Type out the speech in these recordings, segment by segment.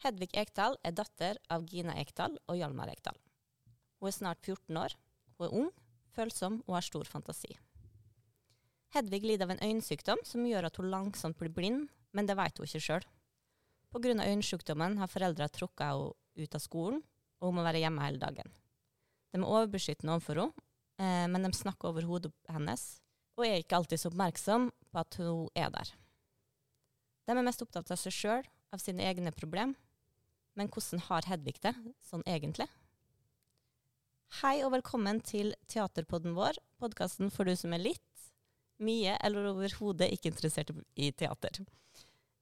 Hedvig Ekdal er datter av Gina Ekdal og Hjalmar Ekdal. Hun er snart 14 år, hun er ung, følsom og har stor fantasi. Hedvig lider av en øyensykdom som gjør at hun langsomt blir blind, men det vet hun ikke sjøl. Pga. øyensykdommen har foreldra trukket henne ut av skolen, og hun må være hjemme hele dagen. De er overbeskyttende overfor henne, eh, men de snakker over hodet hennes, og er ikke alltid så oppmerksom på at hun er der. De er mest opptatt av seg sjøl, av sine egne problemer, men hvordan har Hedvig det sånn egentlig? Hei og velkommen til teaterpodden vår, podkasten for du som er litt, mye eller overhodet ikke interessert i teater.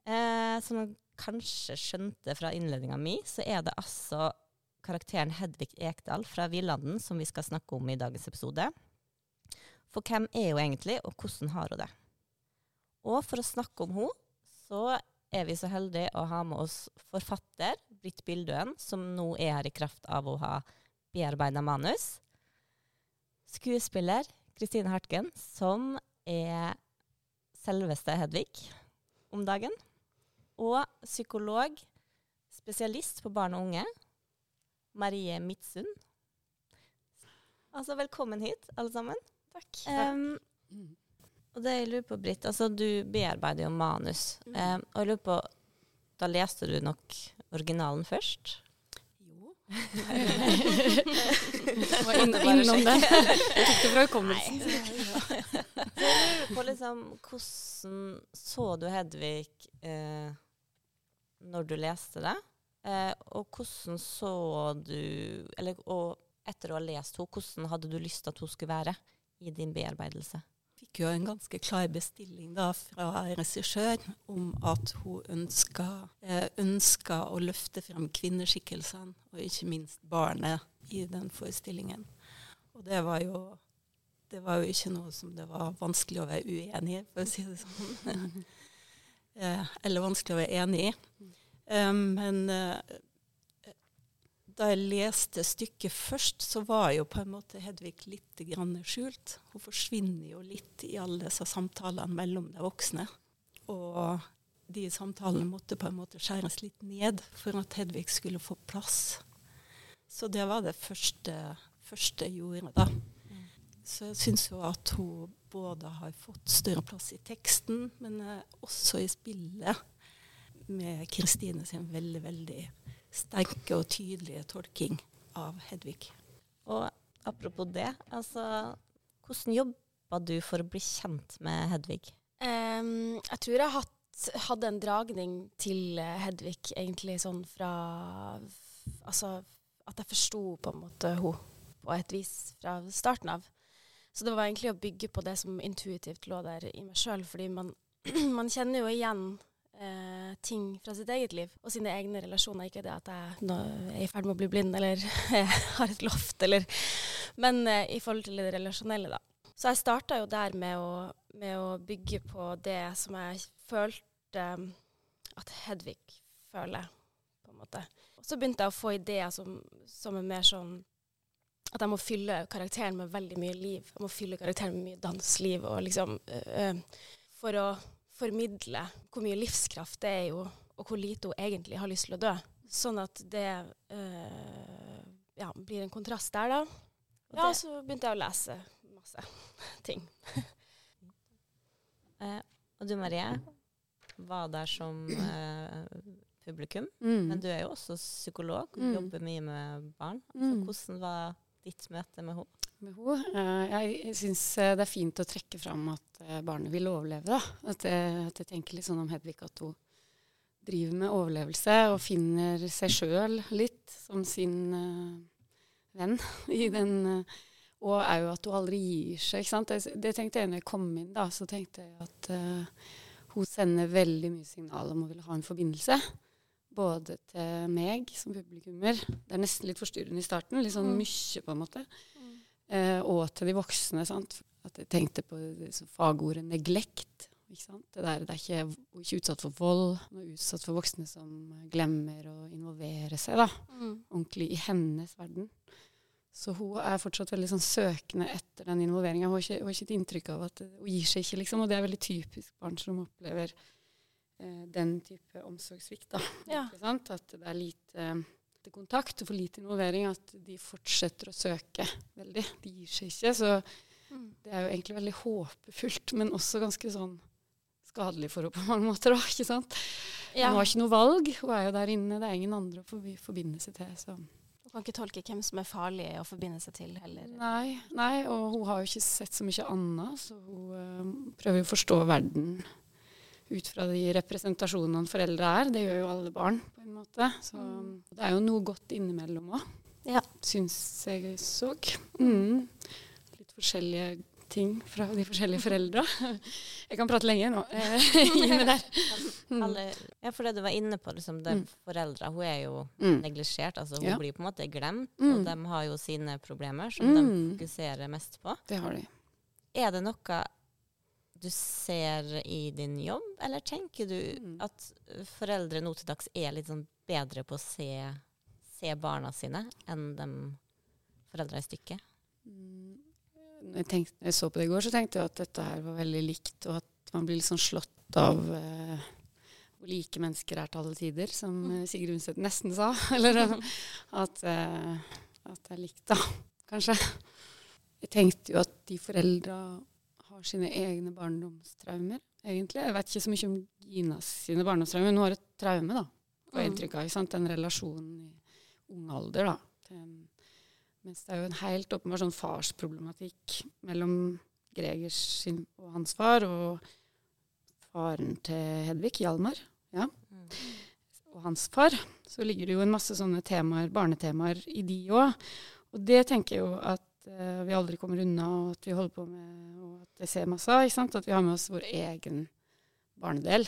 Eh, som du kanskje skjønte fra innledninga mi, så er det altså karakteren Hedvig Ekdal fra Villanden som vi skal snakke om i dagens episode. For hvem er hun egentlig, og hvordan har hun det? Og for å snakke om henne, så er vi så heldige å ha med oss forfatter Britt Bildøen, som nå er her i kraft av å ha bearbeida manus. Skuespiller Kristine Hartgen, som er selveste Hedvig om dagen. Og psykolog, spesialist på barn og unge, Marie Midtsund. Altså, velkommen hit, alle sammen. Takk. Um, og det jeg lurer på, Britt, altså du bearbeider jo manus. Um, og jeg lurer på, da leste du nok originalen først? Jo. Var inne, innom det. Jeg tok det fra hukommelsen. Liksom, hvordan så du Hedvig eh, når du leste det? Eh, og hvordan så du Eller og etter å ha lest henne, hvordan hadde du lyst til at hun skulle være i din bearbeidelse? Fikk jo en ganske klar bestilling da fra regissør om at hun ønska, eh, ønska å løfte frem kvinneskikkelsene, og ikke minst barnet, i den forestillingen. Og det var jo det var jo ikke noe som det var vanskelig å være uenig i, for å si det sånn. eh, eller vanskelig å være enig i. Um, men eh, da jeg leste stykket først, så var jo på en måte Hedvig litt skjult. Hun forsvinner jo litt i alle disse samtalene mellom de voksne. Og de samtalene måtte på en måte skjæres litt ned for at Hedvig skulle få plass. Så det var det første, første jeg gjorde, da. Så jeg syns jo at hun både har fått større plass i teksten, men også i spillet, med Kristine sin veldig, veldig sterke og tydelige tolking av Hedvig. Og apropos det, altså hvordan jobba du for å bli kjent med Hedvig? Um, jeg tror jeg hatt, hadde en dragning til Hedvig egentlig sånn fra Altså at jeg forsto på en måte henne på et vis fra starten av. Så det var egentlig å bygge på det som intuitivt lå der i meg sjøl, fordi man, man kjenner jo igjen eh, ting fra sitt eget liv og sine egne relasjoner. Ikke det at jeg er i ferd med å bli blind eller har et loft, eller Men eh, i forhold til det relasjonelle, da. Så jeg starta jo der med å, med å, bygge på det som jeg følte at Hedvig føler, på en måte. Og så begynte jeg å få ideer som, som er mer sånn at jeg må fylle karakteren med veldig mye liv. Jeg må fylle karakteren med mye dansliv. Og liksom, øh, for å formidle hvor mye livskraft det er jo, og hvor lite hun egentlig har lyst til å dø. Sånn at det øh, ja, blir en kontrast der, da. Og ja, så begynte jeg å lese masse ting. eh, og du Marie var der som eh, publikum, Mm. men du er jo også psykolog og Mm. jobber mye med barn. Altså, Mm. hvordan var ditt møte med henne? Med henne. Eh, jeg syns det er fint å trekke fram at eh, barnet vil overleve. Da. At, jeg, at jeg tenker litt sånn om Hedvig at hun driver med overlevelse og finner seg sjøl litt som sin uh, venn i den uh, Og er jo at hun aldri gir seg. ikke sant? Det, det tenkte jeg når jeg kom inn, da. Så tenkte jeg at uh, hun sender veldig mye signal om hun vil ha en forbindelse. Både til meg som publikummer. Det er nesten litt forstyrrende i starten. Litt sånn Mm. mye, på en måte. Eh, og til de voksne. Sant? At jeg tenkte på fagordet neglekt. Det der, det er ikke, ikke utsatt for vold. men utsatt for voksne som glemmer å involvere seg da, Mm. ordentlig i hennes verden. Så hun er fortsatt veldig sånn søkende etter den involveringa. Hun, hun har ikke et inntrykk av at hun gir seg ikke, liksom. Og det er veldig typisk barn som opplever eh, den type omsorgssvikt. da. Ja. At det er lite, lite kontakt og for lite involvering. At de fortsetter å søke veldig. De gir seg ikke. Så Mm. det er jo egentlig veldig håpefullt, men også ganske sånn skadelig for henne på mange måter. Da, ikke sant? Ja. Hun har ikke noe valg. Hun er jo der inne. Det er ingen andre å forbinde seg til. Så. Du kan ikke tolke hvem som er farlig å forbinde seg til heller. Nei, nei, og hun har jo ikke sett så mye annet, så hun øh, prøver jo å forstå verden ut fra de representasjonene foreldre er. Det gjør jo alle barn, på en måte. Så Mm. det er jo noe godt innimellom òg, Ja. syns jeg så. Mm. Litt forskjellige ting fra de forskjellige foreldra. Jeg kan prate lenge nå. eh. Mm. Alle, ja, for det du var inne på, liksom, det Mm. foreldra, hun er jo Mm. neglisjert. Altså, hun Ja. blir på en måte glemt, Mm. og de har jo sine problemer som Mm. de fokuserer mest på. Det har de. Er det noe du ser i din jobb, eller tenker du Mm. at foreldre nå til dags er litt sånn bedre på å se, se barna sine enn de foreldra i stykket? Mm, Når jeg, tenkte, når jeg så på det i går, så tenkte jeg at dette her var veldig likt, og at man blir litt sånn slått av eh, hvor like mennesker er til alle tider, som eh, Sigrid Undset nesten sa. Eller at, eh, at det er likt, da, kanskje. Jeg tenkte jo at de foreldra har sine egne barndomstraumer, egentlig. Jeg vet ikke så mye om Ginas sine barndomstraumer, men hun har et traume, da. Får jeg Mm. inntrykk av. sant? Den relasjonen i ung alder, da. til mens det er jo en helt åpenbar sånn farsproblematikk mellom Gregers sin og hans far og faren til Hedvig, Hjalmar, Mm. og hans far. Så ligger det jo en masse sånne temaer, barnetemaer i de òg. Og det tenker jeg jo at eh, vi aldri kommer unna, og at vi holder på med, jeg ser masse av. ikke sant? At vi har med oss vår egen barnedel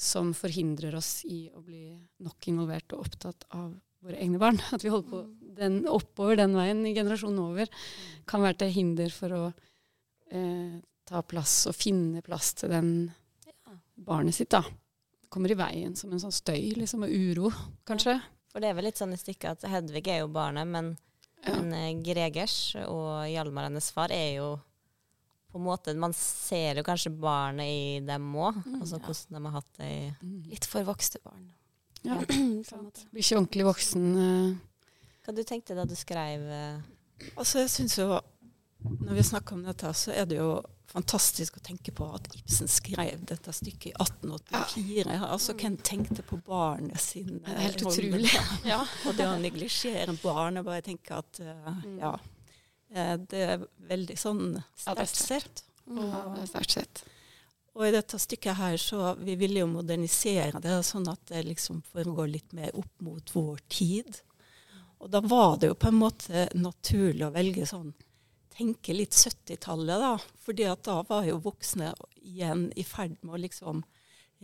som forhindrer oss i å bli nok involvert og opptatt av våre egne barn. At vi holder på den, oppover den veien i generasjonen over, kan være til hinder for å eh, ta plass og finne plass til den barnet sitt. da. Kommer i veien som en sånn støy liksom, og uro, kanskje. For det er vel litt sånn i stykket at Hedvig er jo barnet, men, Ja. men eh, Gregers og Hjalmar hennes far er jo på en måte Man ser jo kanskje barnet i dem òg, Mm, altså ja. hvordan de har hatt det i Litt for vokste barn. Ja, på. Blir ikke ordentlig voksen. Uh. Hva du tenkte da du skrev uh? Altså, jeg synes jo, Når vi snakker om dette, så er det jo fantastisk å tenke på at Ibsen skrev dette stykket i 1884. Altså, Hvem tenkte på barnet sin Det er helt eh, utrolig. Ja. Og det å neglisjere barnet, bare tenke at uh, Mm. Ja. Eh, det er veldig sånn er sterkt sett. Ja, sterkt sett. Og i dette stykket her, så vi ville jo modernisere det, sånn at det liksom foregår litt mer opp mot vår tid. Og da var det jo på en måte naturlig å velge sånn Tenke litt 70-tallet, da. fordi at da var jo voksne igjen i ferd med å liksom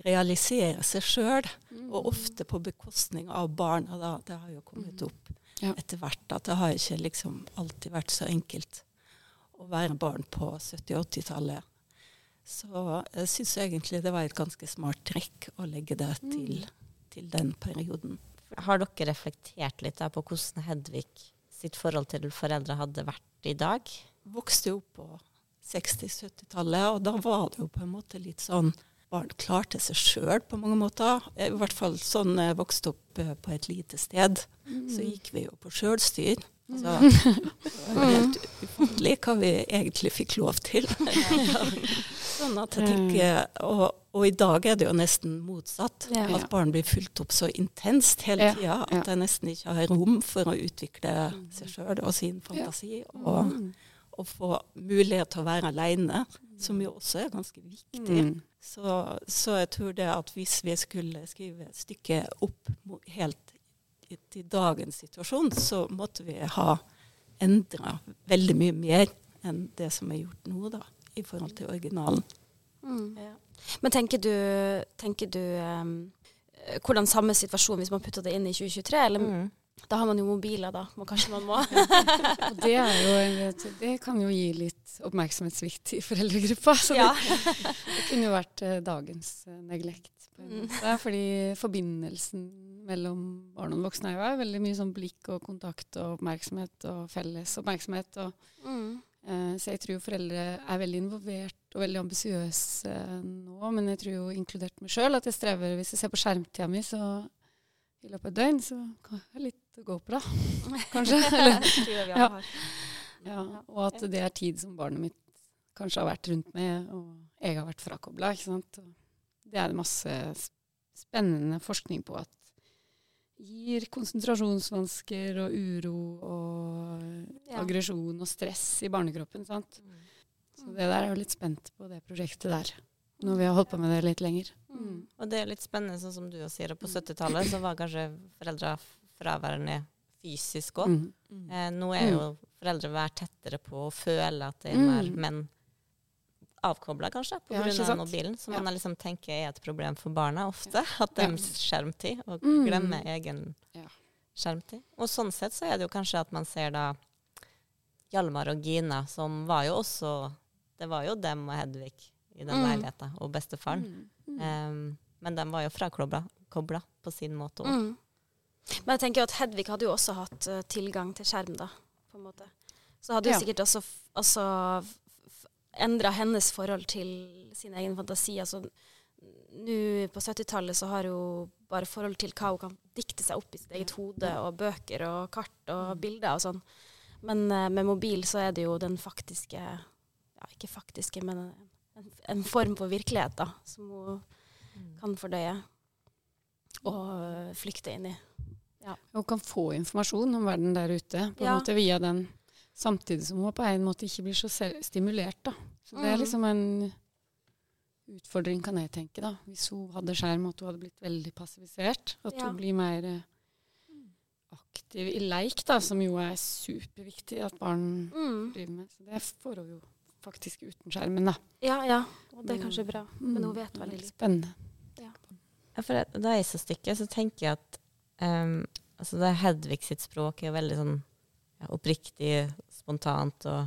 realisere seg sjøl. Og ofte på bekostning av barna, da. Det har jo kommet opp Ja. etter hvert at det har ikke liksom alltid vært så enkelt å være barn på 70- og 80-tallet. Så jeg syns egentlig det var et ganske smart trekk å legge det til, til den perioden. Har dere reflektert litt på hvordan Hedvig sitt forhold til foreldre hadde vært i dag? Vokste jo på 60-70-tallet, og da var det jo på en måte litt sånn Barn klarte seg sjøl på mange måter. I hvert fall sånn jeg vokste opp eh, på et lite sted. Så gikk vi jo på sjølstyr. Altså, det var helt ufattelig hva vi egentlig fikk lov til. sånn at jeg tenker, og, og i dag er det jo nesten motsatt. At barn blir fulgt opp så intenst hele tida at de nesten ikke har rom for å utvikle seg sjøl og sin fantasi. Og, og få mulighet til å være aleine, som jo også er ganske viktig. Mm. Så, så jeg tror det at hvis vi skulle skrive et stykke opp helt til dagens situasjon, så måtte vi ha endra veldig mye mer enn det som er gjort nå, da, i forhold til originalen. Mm. Men tenker du, tenker du um, hvordan samme situasjon hvis man putter det inn i 2023? Eller Mm. Da har man jo mobiler, da. men kanskje man må. Det, jo, det kan jo gi litt oppmerksomhetssvikt i foreldregruppa. Så Ja. det, det kunne jo vært eh, dagens eh, neglekt. Mm. fordi forbindelsen mellom barn og voksne er jo veldig mye sånn blikk og kontakt og oppmerksomhet og felles oppmerksomhet. Og, Mm. Eh, så jeg tror foreldre er veldig involvert og veldig ambisiøse nå. Men jeg tror jo inkludert meg sjøl at jeg strever Hvis jeg ser på skjermtida mi, så i løpet av et døgn, så jeg ha litt å gå på, da. Kanskje. Eller, Ja. ja, og at det er tid som barnet mitt kanskje har vært rundt med, og jeg har vært frakobla. Det er det masse spennende forskning på at gir konsentrasjonsvansker og uro og Ja. aggresjon og stress i barnekroppen. sant? Så det der er jo litt spent på det prosjektet der, når vi har holdt på med det litt lenger. Mm. Og det er litt spennende, sånn som du sier, på 70-tallet så var kanskje foreldre fraværende fysisk òg. Mm. Mm. Eh, nå er jo foreldre vært tettere på å føle at det er Mm. mer menn avkobla, kanskje, pga. Ja, av mobilen. Som Ja. man liksom tenker er et problem for barna ofte. At deres skjermtid, og Mm. glemmer egen Ja. skjermtid. Og sånn sett så er det jo kanskje at man ser da Hjalmar og Gina, som var jo også Det var jo dem og Hedvig i den Mm. leiligheta, og bestefaren. Mm. Um, men de var jo frakobla på sin måte òg. Mm. Men jeg tenker jo at Hedvig hadde jo også hatt uh, tilgang til skjerm, da. på en måte. Så hadde jo Ja. sikkert også, f- altså, endra hennes forhold til sin egen fantasi. Altså, Nå på 70-tallet så har hun bare forhold til hva hun kan dikte seg opp i sitt eget hode, og bøker og kart og bilder og sånn. Men uh, med mobil så er det jo den faktiske Ja, ikke faktiske, men en, en form for virkelighet, da, som hun kan fordøye og eh, flykte inn i. Og kan få informasjon om verden der ute på en Ja. måte via den, samtidig som hun på en måte ikke blir så stimulert. da. Så det er Mm. liksom en utfordring, kan jeg tenke. da. Hvis hun hadde skjerm, at hun hadde blitt veldig passivisert. At Ja. hun blir mer eh, aktiv i leik, da, som jo er superviktig at barn Mm. driver med. Så det får hun jo faktisk uten skjermen, da. Ja, ja. Og det er kanskje Mm. bra. Men hun Mm, vet er veldig litt lite. Spennende. Ja, for da jeg så stykket, så tenker jeg at um, altså det Hedvig sitt språk er veldig sånn ja, oppriktig, spontant og,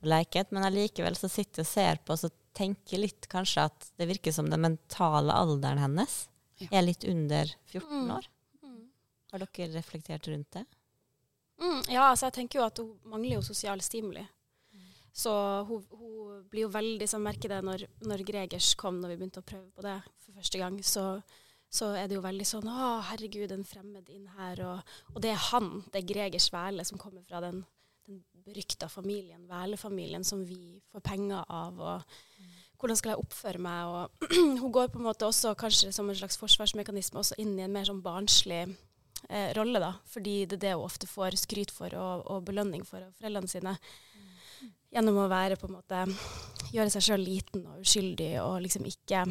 og leket, men allikevel så sitter jeg og ser på og så tenker litt kanskje at det virker som den mentale alderen hennes Ja. er litt under 14 Mm. år. Har dere reflektert rundt det? Mm, ja, altså jeg tenker jo at hun mangler jo sosial stimuli. Så hun, hun blir jo veldig sånn, merker det når, når Gregers kom, når vi begynte å prøve på det for første gang, så, så er det jo veldig sånn Å, herregud, en fremmed inn her. Og, og det er han, det er Gregers Svele, som kommer fra den, den berykta familien, Væle-familien, som vi får penger av. og hvordan skal jeg oppføre meg? Og hun går på en måte også kanskje som en slags forsvarsmekanisme også inn i en mer sånn barnslig eh, rolle, da. Fordi det er det hun ofte får skryt for og, og belønning for av foreldrene sine. Gjennom å være på en måte Gjøre seg sjøl liten og uskyldig og liksom ikke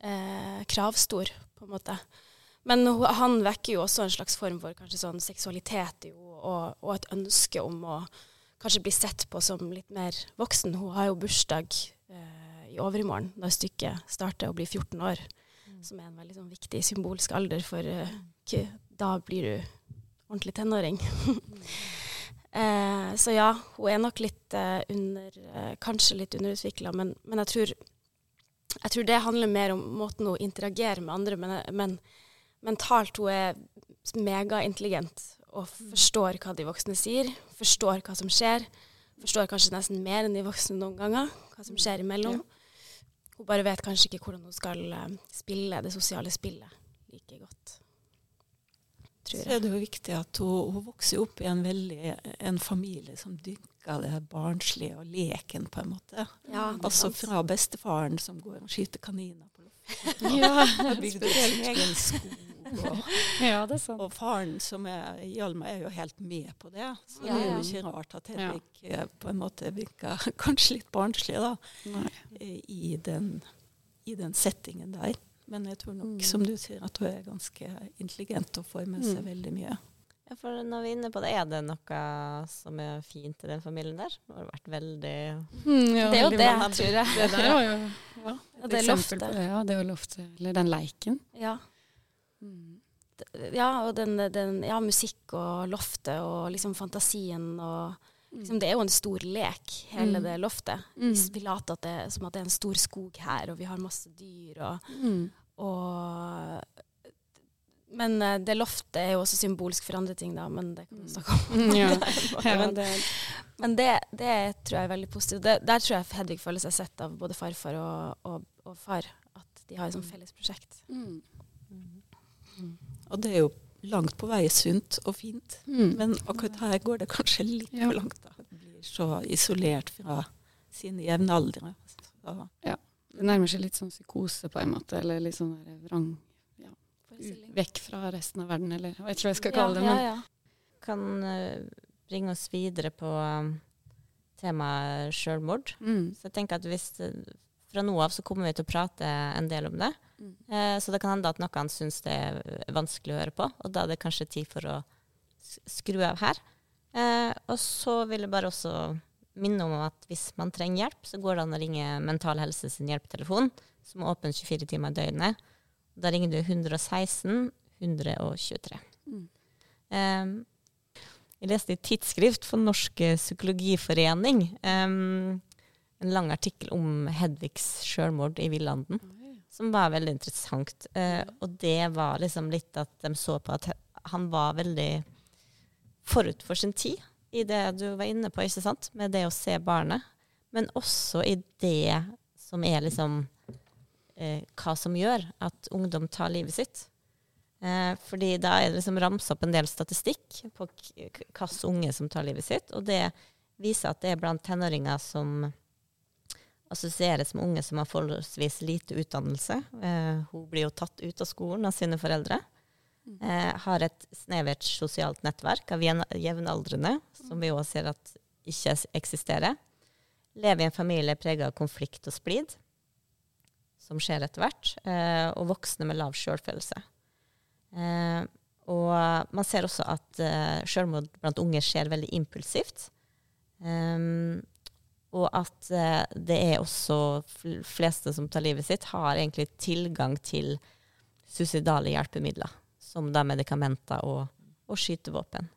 eh, kravstor, på en måte. Men han vekker jo også en slags form for kanskje sånn seksualitet jo, og, og et ønske om å kanskje bli sett på som litt mer voksen. Hun har jo bursdag eh, i overmorgen, når stykket starter og blir 14 år. Som er en veldig sånn, viktig symbolsk alder, for eh, da blir du ordentlig tenåring. eh, så ja, hun er nok litt eh, under eh, Kanskje litt underutvikla, men, men jeg, tror, jeg tror det handler mer om måten hun interagerer med andre men, men mentalt hun er megaintelligent og forstår hva de voksne sier, forstår hva som skjer. Forstår kanskje nesten mer enn de voksne noen ganger, hva som skjer imellom. Hun bare vet kanskje ikke hvordan hun skal eh, spille det sosiale spillet like godt. Tror Så er det jo viktig at hun, hun vokser opp i en, veldig, en familie som dyrker det barnslige og leken, på en måte. Ja, Altså fra bestefaren som går og skyter kaniner på loftet. Ja, Har bygd sin egen skog. Og, ja, det er sant. og faren som er Hjalmar er jo helt med på det. Så Ja, det er jo ikke rart at Hedvig ja. på en måte virker kanskje litt barnslig da, eh, i den, i den settingen der. Men jeg tror nok, Mm. som du sier, at hun er ganske intelligent og får med seg Mm. veldig mye. Ja, for når vi er inne på det, er det noe som er fint i den familien der? Det har vært veldig Mm, ja, Det er jo det, jeg tror jeg. Det der var jo ja, et det er eksempel loftet. på det. Ja, det er loftet. Eller den leiken. Ja. Mm. Ja, og den, den ja, musikk og loftet og liksom fantasien og liksom, Det er jo en stor lek, hele Mm. det loftet. Mm. Vi, later at det, som at det er en stor skog her, og vi har masse dyr og, Mm. og Men uh, det loftet er jo også symbolsk for andre ting, da, men det kan vi snakke om. Mm, ja. men, det, Men det, det tror jeg er veldig positivt. Det, der tror jeg Hedvig føler seg sett av både farfar og, og, og far. At de har et sånt felles prosjekt. Mm. Og det er jo langt på vei sunt og fint. Mm. Men akkurat her går det kanskje litt Ja. for langt. da. Blir så isolert fra sine jevnaldrende. Ja. Det nærmer seg litt sånn psykose på en måte, eller litt sånn vrang Vekk fra resten av verden, eller jeg vet ikke hva jeg skal kalle det. Ja, Men ja, Kan eh, bringe oss videre på um, temaet selvmord. mm. Så jeg tenker at hvis eh, fra nå av så kommer vi til å prate en del om det. Mm. Eh, så det kan hende at noen syns det er vanskelig å høre på, og da er det kanskje tid for å skru av her. Eh, og så vil jeg bare også minne om at hvis man trenger hjelp, så går det an å ringe Mental Helse sin hjelpetelefon, som er åpen 24 timer i døgnet. Da ringer du 116 123. Mm. Um, jeg leste i Tidsskrift for Norsk Psykologiforening um, en lang artikkel om Hedvigs selvmord i Villanden, som var veldig interessant. Uh, og det var liksom litt at de så på at han var veldig forut for sin tid i det du var inne på, ikke sant? med det å se barnet. Men også i det som er liksom hva som gjør at ungdom tar livet sitt. Eh, fordi da er det liksom ramsa opp en del statistikk på hvilke unge som tar livet sitt. Og det viser at det er blant tenåringer som assosieres med unge som har forholdsvis lite utdannelse. Eh, hun blir jo tatt ut av skolen av sine foreldre. Eh, har et snevert sosialt nettverk av jevnaldrende, som vi òg ser at ikke eksisterer. Lever i en familie prega av konflikt og splid, som skjer etter hvert. Eh, og voksne med lav sjølfølelse. Eh, og man ser også at eh, selvmord blant unge skjer veldig impulsivt. Um, og at eh, det er også fleste som tar livet sitt, har egentlig tilgang til suicidale hjelpemidler, som da medikamenter og, og skytevåpen.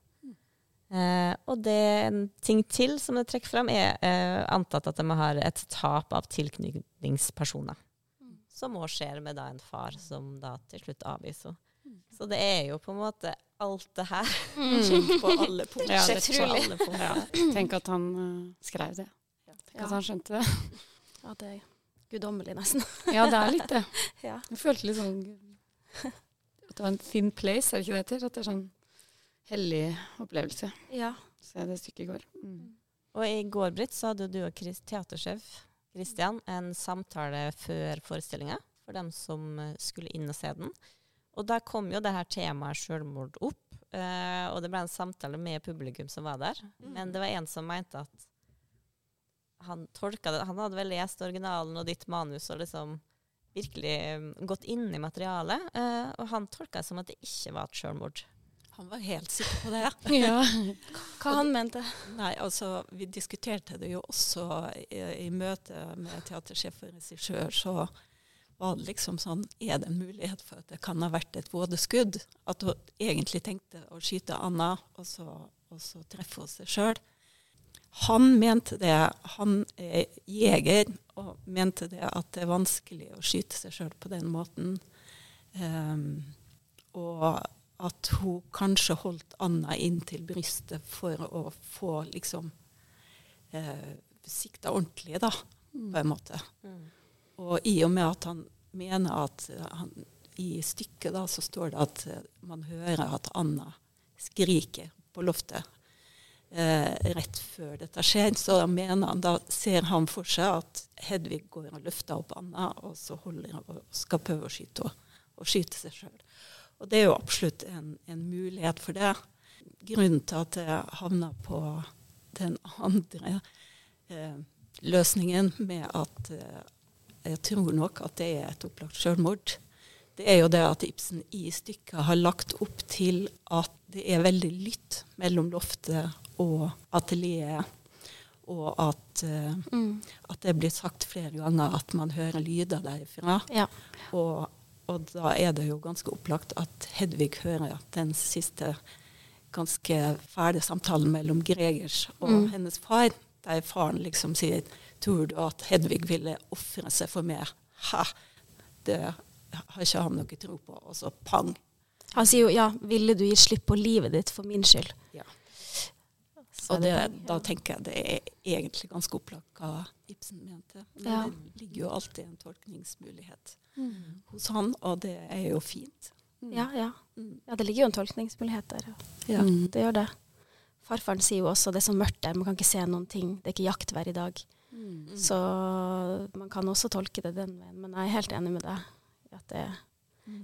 Eh, og det en ting til som det trekker fram, er eh, antatt at de har et tap av tilknytningspersoner. Som òg skjer med da en far som da til slutt avviser henne. Så det er jo på en måte alt det her på alle punkter. Ja, det er alle punkter. Ja. Tenk at han uh, skrev det. Tenk Ja. at han skjønte det. Ja, det er guddommelig, nesten. Ja, det er litt det. Ja. Jeg følte litt sånn At det var en thin place, er det ikke det heter? At det er sånn hellig opplevelse. ja. Se det stykket i går. Mm. Og i går, Britt, så hadde du og Chris, teatersjef Christian en samtale før forestillinga for dem som eh, skulle inn og se den. Og da kom jo det her temaet selvmord opp, eh, og det ble en samtale med publikum som var der. Men det var en som mente at han tolka det Han hadde vel lest originalen og ditt manus og liksom virkelig um, gått inn i materialet, eh, og han tolka det som at det ikke var et selvmord. Han var helt sikker på det. Ja. Hva han mente? Nei, altså, vi diskuterte det jo også i, i møte med teatersjef og regissør. Så var det liksom sånn Er det en mulighet for at det kan ha vært et vådeskudd? At hun egentlig tenkte å skyte Anna, og så, og så treffe hun seg sjøl. Han mente det. Han er jeger og mente det at det er vanskelig å skyte seg sjøl på den måten. Um, og at hun kanskje holdt Anna inn til brystet for å få liksom eh, sikta ordentlig, da, på en måte. Og i og med at han mener at han, i stykket da så står det at eh, man hører at Anna skriker på loftet eh, rett før dette skjer, så da mener han, da ser han for seg at Hedvig går og løfter opp Anna, og så holder hun og skal prøve å skyte henne, og skyte seg sjøl. Og det er jo absolutt en, en mulighet for det. Grunnen til at jeg havna på den andre eh, løsningen med at eh, jeg tror nok at det er et opplagt selvmord, det er jo det at Ibsen i stykket har lagt opp til at det er veldig lytt mellom loftet og atelieret. Og at, eh, Mm. at det blir sagt flere ganger at man hører lyder derifra. Ja. Og, og da er det jo ganske opplagt at Hedvig hører den siste ganske fæle samtalen mellom Gregers og Mm. hennes far, der faren liksom sier Tror du at Hedvig ville ofre seg for meg? Ha! Det har ikke han noe tro på. Og så pang. Han sier jo ja, ville du gi slipp på livet ditt for min skyld? Ja. Så Og det, er det- da tenker jeg det er egentlig ganske opplagt hva Ibsen mente. Men Ja. det ligger jo alltid en tolkningsmulighet hos han, og det er jo fint. ja, ja. Mm. ja, det ligger jo en tolkningsmulighet der. Ja. Mm. Det gjør det. Farfaren sier jo også det er så mørkt der, man kan ikke se noen ting. Det er ikke jaktvær i dag. Mm. Så man kan også tolke det den veien. Men jeg er helt enig med deg i at det er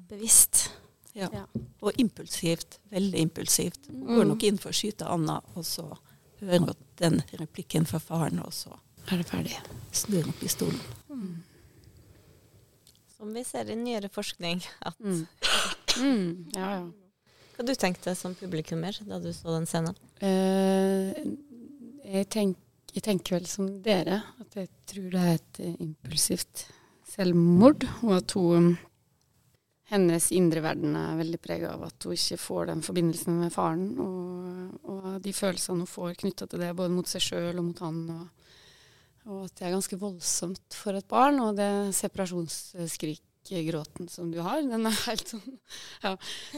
bevisst. Ja. Ja. Og impulsivt. Veldig impulsivt. Mm. Går nok inn for å skyte Anna, og så hører den replikken fra faren, og så Er det ferdig? snur opp i stolen. Mm. Som vi ser i nyere forskning. At, Mm. Mm. Ja, ja. Hva du tenkte som publikummer da du så den scenen? Eh, jeg, tenk, jeg tenker vel som dere, at jeg tror det er et impulsivt selvmord, og at hun hennes indre verden er veldig prega av at hun ikke får den forbindelsen med faren, og, og de følelsene hun får knytta til det, både mot seg sjøl og mot han. Og, og at det er ganske voldsomt for et barn, og det separasjonsskrikgråten som du har, den er helt sånn ja,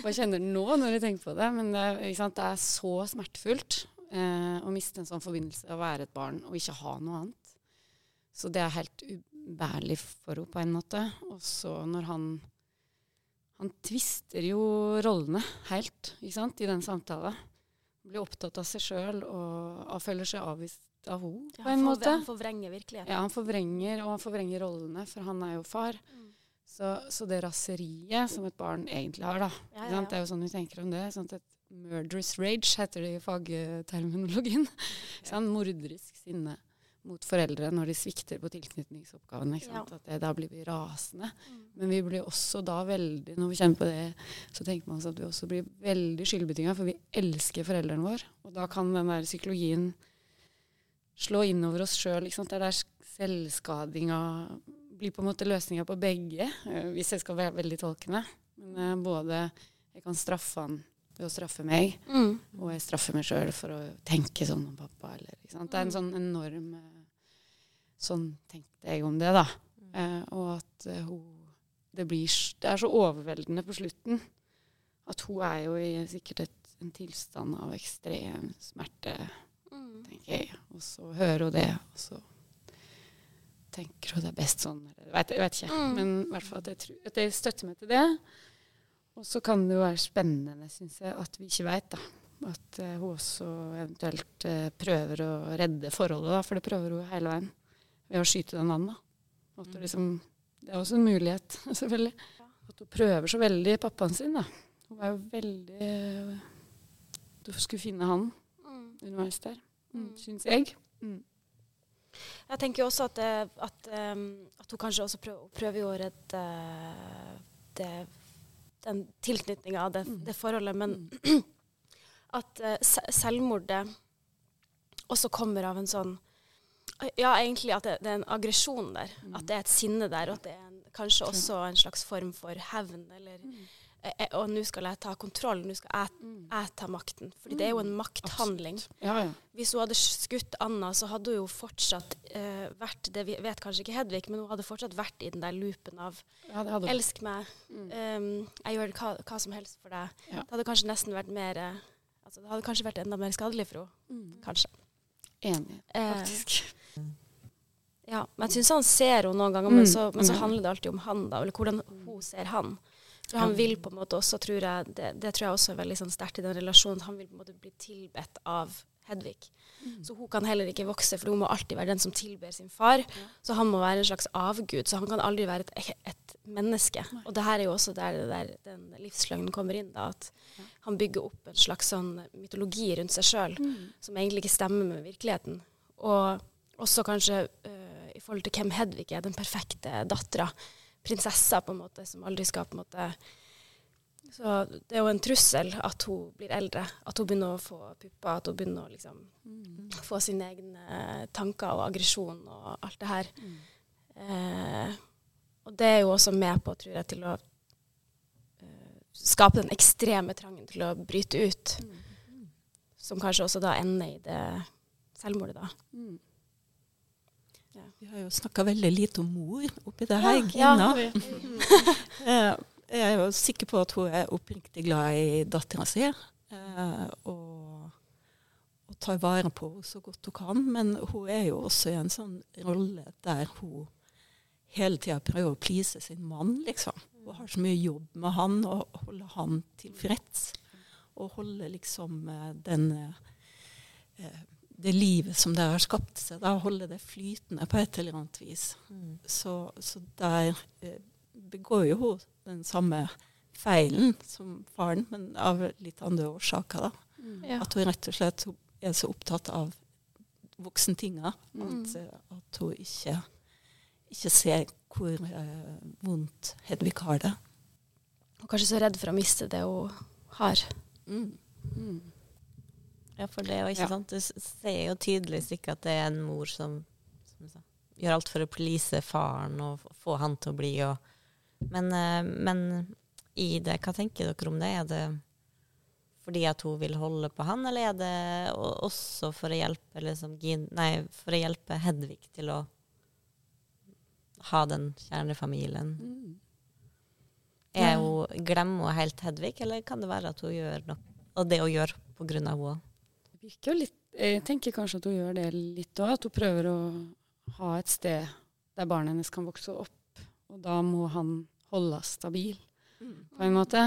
Bare kjenner den nå når jeg tenker på det, men det, sant, det er så smertefullt eh, å miste en sånn forbindelse, å være et barn og ikke ha noe annet. Så det er helt ubærlig for henne på en måte. Og så når han Han tvister jo rollene helt ikke sant, i den samtalen. Blir opptatt av seg sjøl og, føler seg avvist av henne på en måte. Han forvrenger virkeligheten. Ja, han forvrenger, og han forvrenger rollene, for han er jo far. Mm. Så, så det raseriet som et barn egentlig har, da. Ja, ja. Det er jo sånn vi tenker om det. Sånn et murderous rage heter det i fagterminologien. Sånn, morderisk sinne mot foreldre når de svikter på tilknytningsoppgavene. Sant? At det, da blir vi rasende. Mm. Men vi blir også da veldig, når vi kjenner på det, så tenker man oss at vi også blir veldig skyldbetynga, for vi elsker foreldrene våre. Og da kan den der psykologien slå inn over oss sjøl. Det er der selvskadinga blir på en måte løsninga på begge, eh, hvis jeg skal være veldig tolkende. Men eh, både jeg kan straffe han ved å straffe meg, Mm. og jeg straffer meg sjøl for å tenke sånn om pappa. Eller? Det er en sånn enorm eh, Sånn tenkte jeg om det, da. Eh, og at eh, hun det, blir, det er så overveldende på slutten at hun er jo i sikkert et, en tilstand av ekstrem smerte, Mm. tenker jeg. Og så hører hun det, og så tenker hun det er best sånn. eller Jeg vet, jeg vet ikke. Mm. Men i hvert fall at jeg, tror, at jeg støtter meg til det. Og så kan det jo være spennende, syns jeg, at vi ikke veit, da. At uh, hun også eventuelt uh, prøver å redde forholdet, da, for det prøver hun hele veien. Ved å skyte den anden. Mm. det, liksom, det er også en mulighet, selvfølgelig. At hun prøver så veldig pappaen sin, da. Hun er jo veldig Du skulle finne han Mm. underveis der, Mm. syns jeg. Mm. Jeg tenker jo også at, at, um, at hun kanskje også prøver, prøver å redde det, den tilknytninga av det, Mm. det forholdet, men at eh, selvmordet også kommer av en sånn Ja, egentlig at det, det er en aggresjon der. Mm. At det er et sinne der, og at det er en, kanskje også en slags form for hevn. Eller Mm. eh, Og nå skal jeg ta kontroll, nå skal jeg, Mm. jeg ta makten. Fordi det er jo en makthandling. Ja, ja. Hvis hun hadde skutt Anna, så hadde hun jo fortsatt eh, vært det vet kanskje ikke Hedvig, men hun hadde fortsatt vært i den der loopen av ja 'elsk meg', Mm. um, 'jeg gjør hva, hva som helst for deg'. Det hadde kanskje nesten vært mer eh, altså, Det hadde kanskje vært enda mer skadelig for henne. Mm. Kanskje. Enig, Eh, faktisk. Ja, men jeg syns han ser henne noen ganger, men, Mm. så, men så Mm. handler det alltid om han, da, eller hvordan hun ser han. For han vil på en måte også, tror jeg, det, det tror jeg også er veldig sånn sterkt i den relasjonen, han vil på en måte bli tilbedt av Hedvig. Så hun kan heller ikke vokse, for hun må alltid være den som tilber sin far. Så han må være en slags avgud, så han kan aldri være et, et menneske. Og det her er jo også der, det der den livsløgnen kommer inn, da, at han bygger opp en slags sånn mytologi rundt seg sjøl Mm. som egentlig ikke stemmer med virkeligheten. Og også kanskje uh, i forhold til hvem Hedvig er, den perfekte dattera. Prinsessa, på en måte, som aldri skal på en måte Så det er jo en trussel at hun blir eldre. At hun begynner å få pupper, at hun begynner å liksom Mm. få sine egne tanker og aggresjon og alt det her. Mm. Uh, og det er jo også med på, tror jeg, til å eh, skape den ekstreme trangen til å bryte ut. Som kanskje også da ender i det selvmordet, da. Mm. Vi har jo snakka veldig lite om mor oppi det her, Ja, Gina. ja. Eh, Jeg er jo sikker på at hun er oppriktig glad i dattera si. eh, Og, og tar vare på henne så godt hun kan. Men hun er jo også i en sånn rolle der hun hele tida prøver å please sin mann, liksom. Hun har så mye jobb med han og holde han tilfreds. Og holde liksom eh, den eh, det livet som det har skapt seg, da holde det flytende på et eller annet vis. Mm. Så, så der eh, begår jo hun den samme feilen som faren, men av litt andre årsaker. da. Ja. At hun rett og slett er så opptatt av voksentinga Mm. at, mm. at hun ikke, ikke ser hvor eh, vondt Hedvig har det. Og kanskje så redd for å miste det hun har. Mm. Ja, for det er jo ikke Ja. sant. Du ser jo tydelig ikke at det er en mor som, som sa, gjør alt for å please faren og få han til å bli. Og, men, eh, men i det, hva tenker dere om det? Er det fordi at hun vil holde på han, eller er det også for å hjelpe, liksom, nei, for å hjelpe Hedvig til å ha den kjernefamilien? Mm. Er hun, glemmer hun helt Hedvig, eller kan det være at hun gjør noe, og det hun gjør på grunn av henne? Virker jo litt Jeg tenker kanskje at hun gjør det litt òg. At hun prøver å ha et sted der barnet hennes kan vokse opp. Og da må han holdes stabil, på en måte.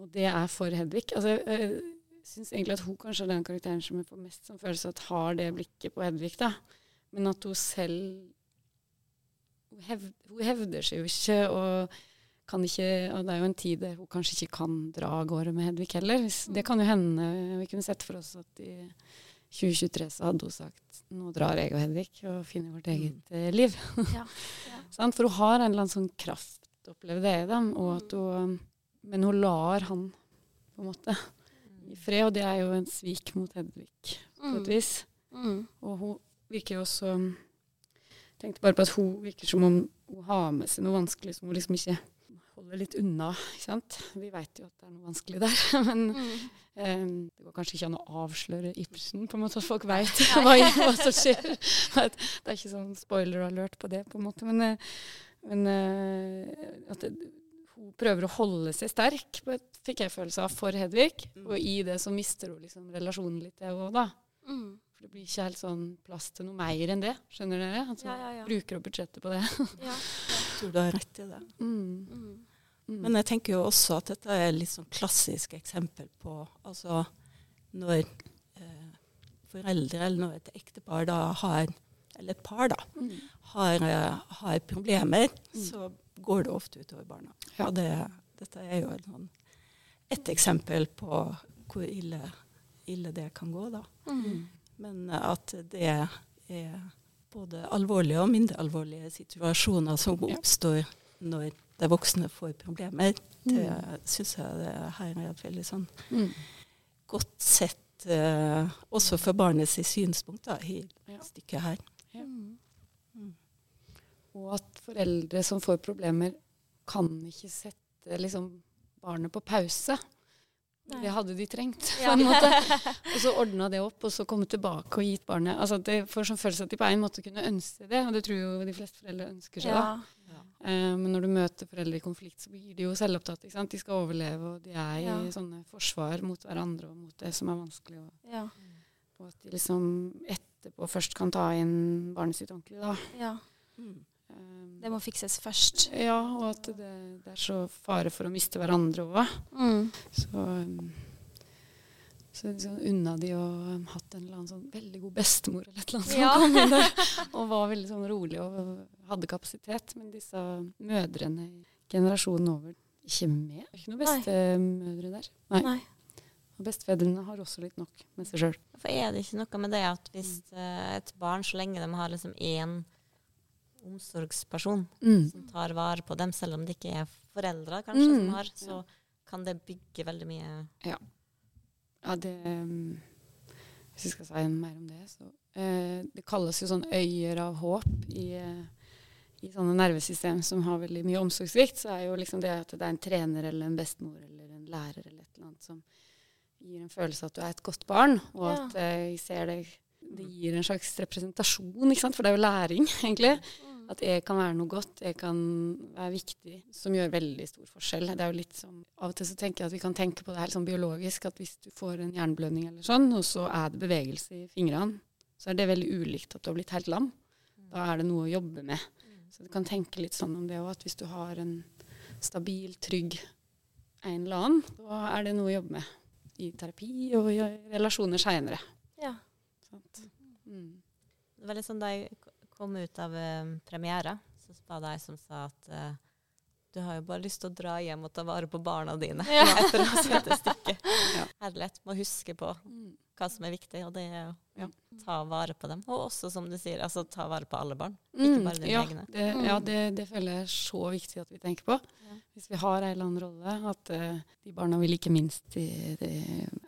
Og det er for Hedvig. Altså, jeg syns egentlig at hun kanskje er den karakteren som jeg får mest som følelse at har det blikket på Hedvig. da. Men at hun selv Hun, hev, hun hevder seg jo ikke, og ikke Og det er jo en tid der hun kanskje ikke kan dra av gårde med Hedvig heller. Det kan jo hende Vi kunne sett for oss at i 2023 så hadde hun sagt nå drar jeg og Hedvig og finner vårt eget mm. liv. Ja. ja. For hun har en eller annen sånn kraft, opplever det i dem. Og at hun, men hun lar han på en måte i fred, og det er jo en svik mot Hedvig på et vis. Mm. Og hun virker jo også tenkte bare på at hun virker som om hun har med seg noe vanskelig som hun liksom ikke holder litt unna. ikke sant? Vi vet jo at det er noe vanskelig der, men Mm. eh, det går kanskje ikke an å avsløre Ibsen, på en måte, at folk vet hva, hva som skjer. Det er ikke sånn spoiler alert på det, på en måte. Men, eh, men eh, at det, hun prøver å holde seg sterk, på et, fikk jeg følelse av, for Hedvig. Og i det så mister hun liksom relasjonen litt, det òg, da. Mm. For det blir ikke helt sånn plass til noe mer enn det. Skjønner dere? Altså, Ja, ja, ja. Bruker opp budsjettet på det. ja. Jeg tror du har rett i det. Mm. Mm. Mm. Men jeg tenker jo også at dette er et litt sånn klassisk eksempel på altså når eh, foreldre eller når et ektepar da har eller et par da, Mm. har, eh, har problemer, Mm. så går det ofte utover barna. Ja. Og det, dette er jo en sånn, et eksempel på hvor ille, ille det kan gå, da. Mm. Men at det er både alvorlige og mindre alvorlige situasjoner som Ja. oppstår når de voksne får problemer, det Mm. syns jeg det her er et veldig sånn Mm. godt sett, eh, også for barnets synspunkt da, i Ja. stykket her. Ja. Mm. Og at foreldre som får problemer, kan ikke sette liksom, barnet på pause. Nei. Det hadde de trengt, Ja. Og så ordna det opp, og så komme tilbake og gitt barnet altså Det får sånn følelse at de på en måte kunne ønske det, og det tror jo de fleste foreldre ønsker seg. da. Ja. Eh, men når du møter foreldre i konflikt, så blir de jo selvopptatt. ikke sant? De skal overleve, og de er i sånne forsvar mot hverandre og mot det som er vanskelig. Og, Ja. og at de liksom etterpå først kan ta inn barnet sitt ordentlig. da. ja. Mm. Eh, Det må fikses først. ja, og at det, det er så fare for å miste hverandre òg. Mm. Så, um, så liksom unna de å um, hatt en eller annen sånn veldig god bestemor eller et eller annet som Ja. kom inn der og var veldig sånn rolig og hadde kapasitet. Men disse mødrene i generasjonen over ikke med. Det er ikke noen bestemødre der. Nei. Nei. Og bestefedrene har også litt nok med seg sjøl. For er det ikke noe med det at hvis eh, et barn, så lenge de har liksom én omsorgsperson Mm. som tar vare på dem, selv om det ikke er foreldre kanskje Mm. som har, så kan det bygge veldig mye Ja, det um, Hvis vi skal si mer om det, så eh, Det kalles jo sånn øyer av håp i, eh, i sånne nervesystem som har veldig mye omsorgssvikt. Så er jo liksom det at det er en trener eller en bestemor eller en lærer eller et eller annet som gir en følelse av at du er et godt barn, og Ja. at eh, jeg ser deg det gir en slags representasjon, ikke sant? for det er jo læring, egentlig. At jeg kan være noe godt, jeg kan være viktig, som gjør veldig stor forskjell. Det er jo litt som, Av og til så tenker jeg at vi kan tenke på det her sånn biologisk, at hvis du får en hjerneblødning eller sånn, og så er det bevegelse i fingrene, så er det veldig ulikt at du har blitt helt lam. Da er det noe å jobbe med. Så du kan tenke litt sånn om det òg, at hvis du har en stabil, trygg en eller annen, da er det noe å jobbe med i terapi og i relasjoner seinere. Ja. Mm. Det var litt sånn Da jeg kom ut av eh, premiere, så var det ei som sa at eh, du har jo bare lyst til å dra hjem og ta vare på barna dine Ja. etter å ha sett det stykket. Ja. Herlighet. Må huske på Mm. Hva som er viktig, og det er å Ja. ta vare på dem. Og også, som du sier, altså ta vare på alle barn. Ikke bare dine ja, egne. Det, ja, det, det føler jeg er så viktig at vi tenker på. Ja. Hvis vi har en eller annen rolle, at uh, de barna vi liker minst, de, de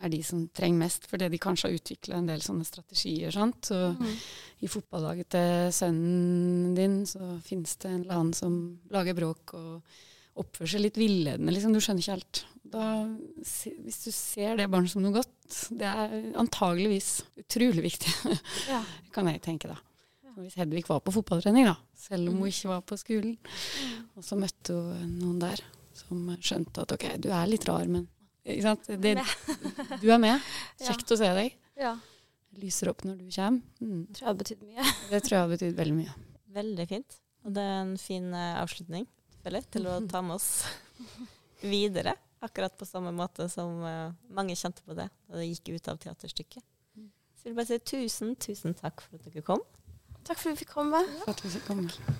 er de som trenger mest, fordi de kanskje har utvikla en del sånne strategier. Sant? Så Mm. i fotballaget til sønnen din så finnes det en eller annen som lager bråk og oppfører seg litt villedende. Liksom. Du skjønner ikke helt. Da, hvis du ser det barnet som noe godt, det er antageligvis utrolig viktig, Ja. kan jeg tenke da. Hvis Hedvig var på fotballtrening, da, selv om hun Mm. ikke var på skolen, og så møtte hun noen der som skjønte at ok, du er litt rar, men ikke sant? Det, du er med. Kjekt å se deg. ja. Lyser opp når du kommer. Mm. Tror jeg har betydd mye. Det tror jeg har betydd veldig mye. Veldig fint. Og det er en fin eh, avslutning jeg, til å ta med oss videre. Akkurat på samme måte som eh, mange kjente på det da det gikk ut av teaterstykket. Så jeg vil bare si tusen, tusen takk for at dere kom. Takk for at vi fikk komme. For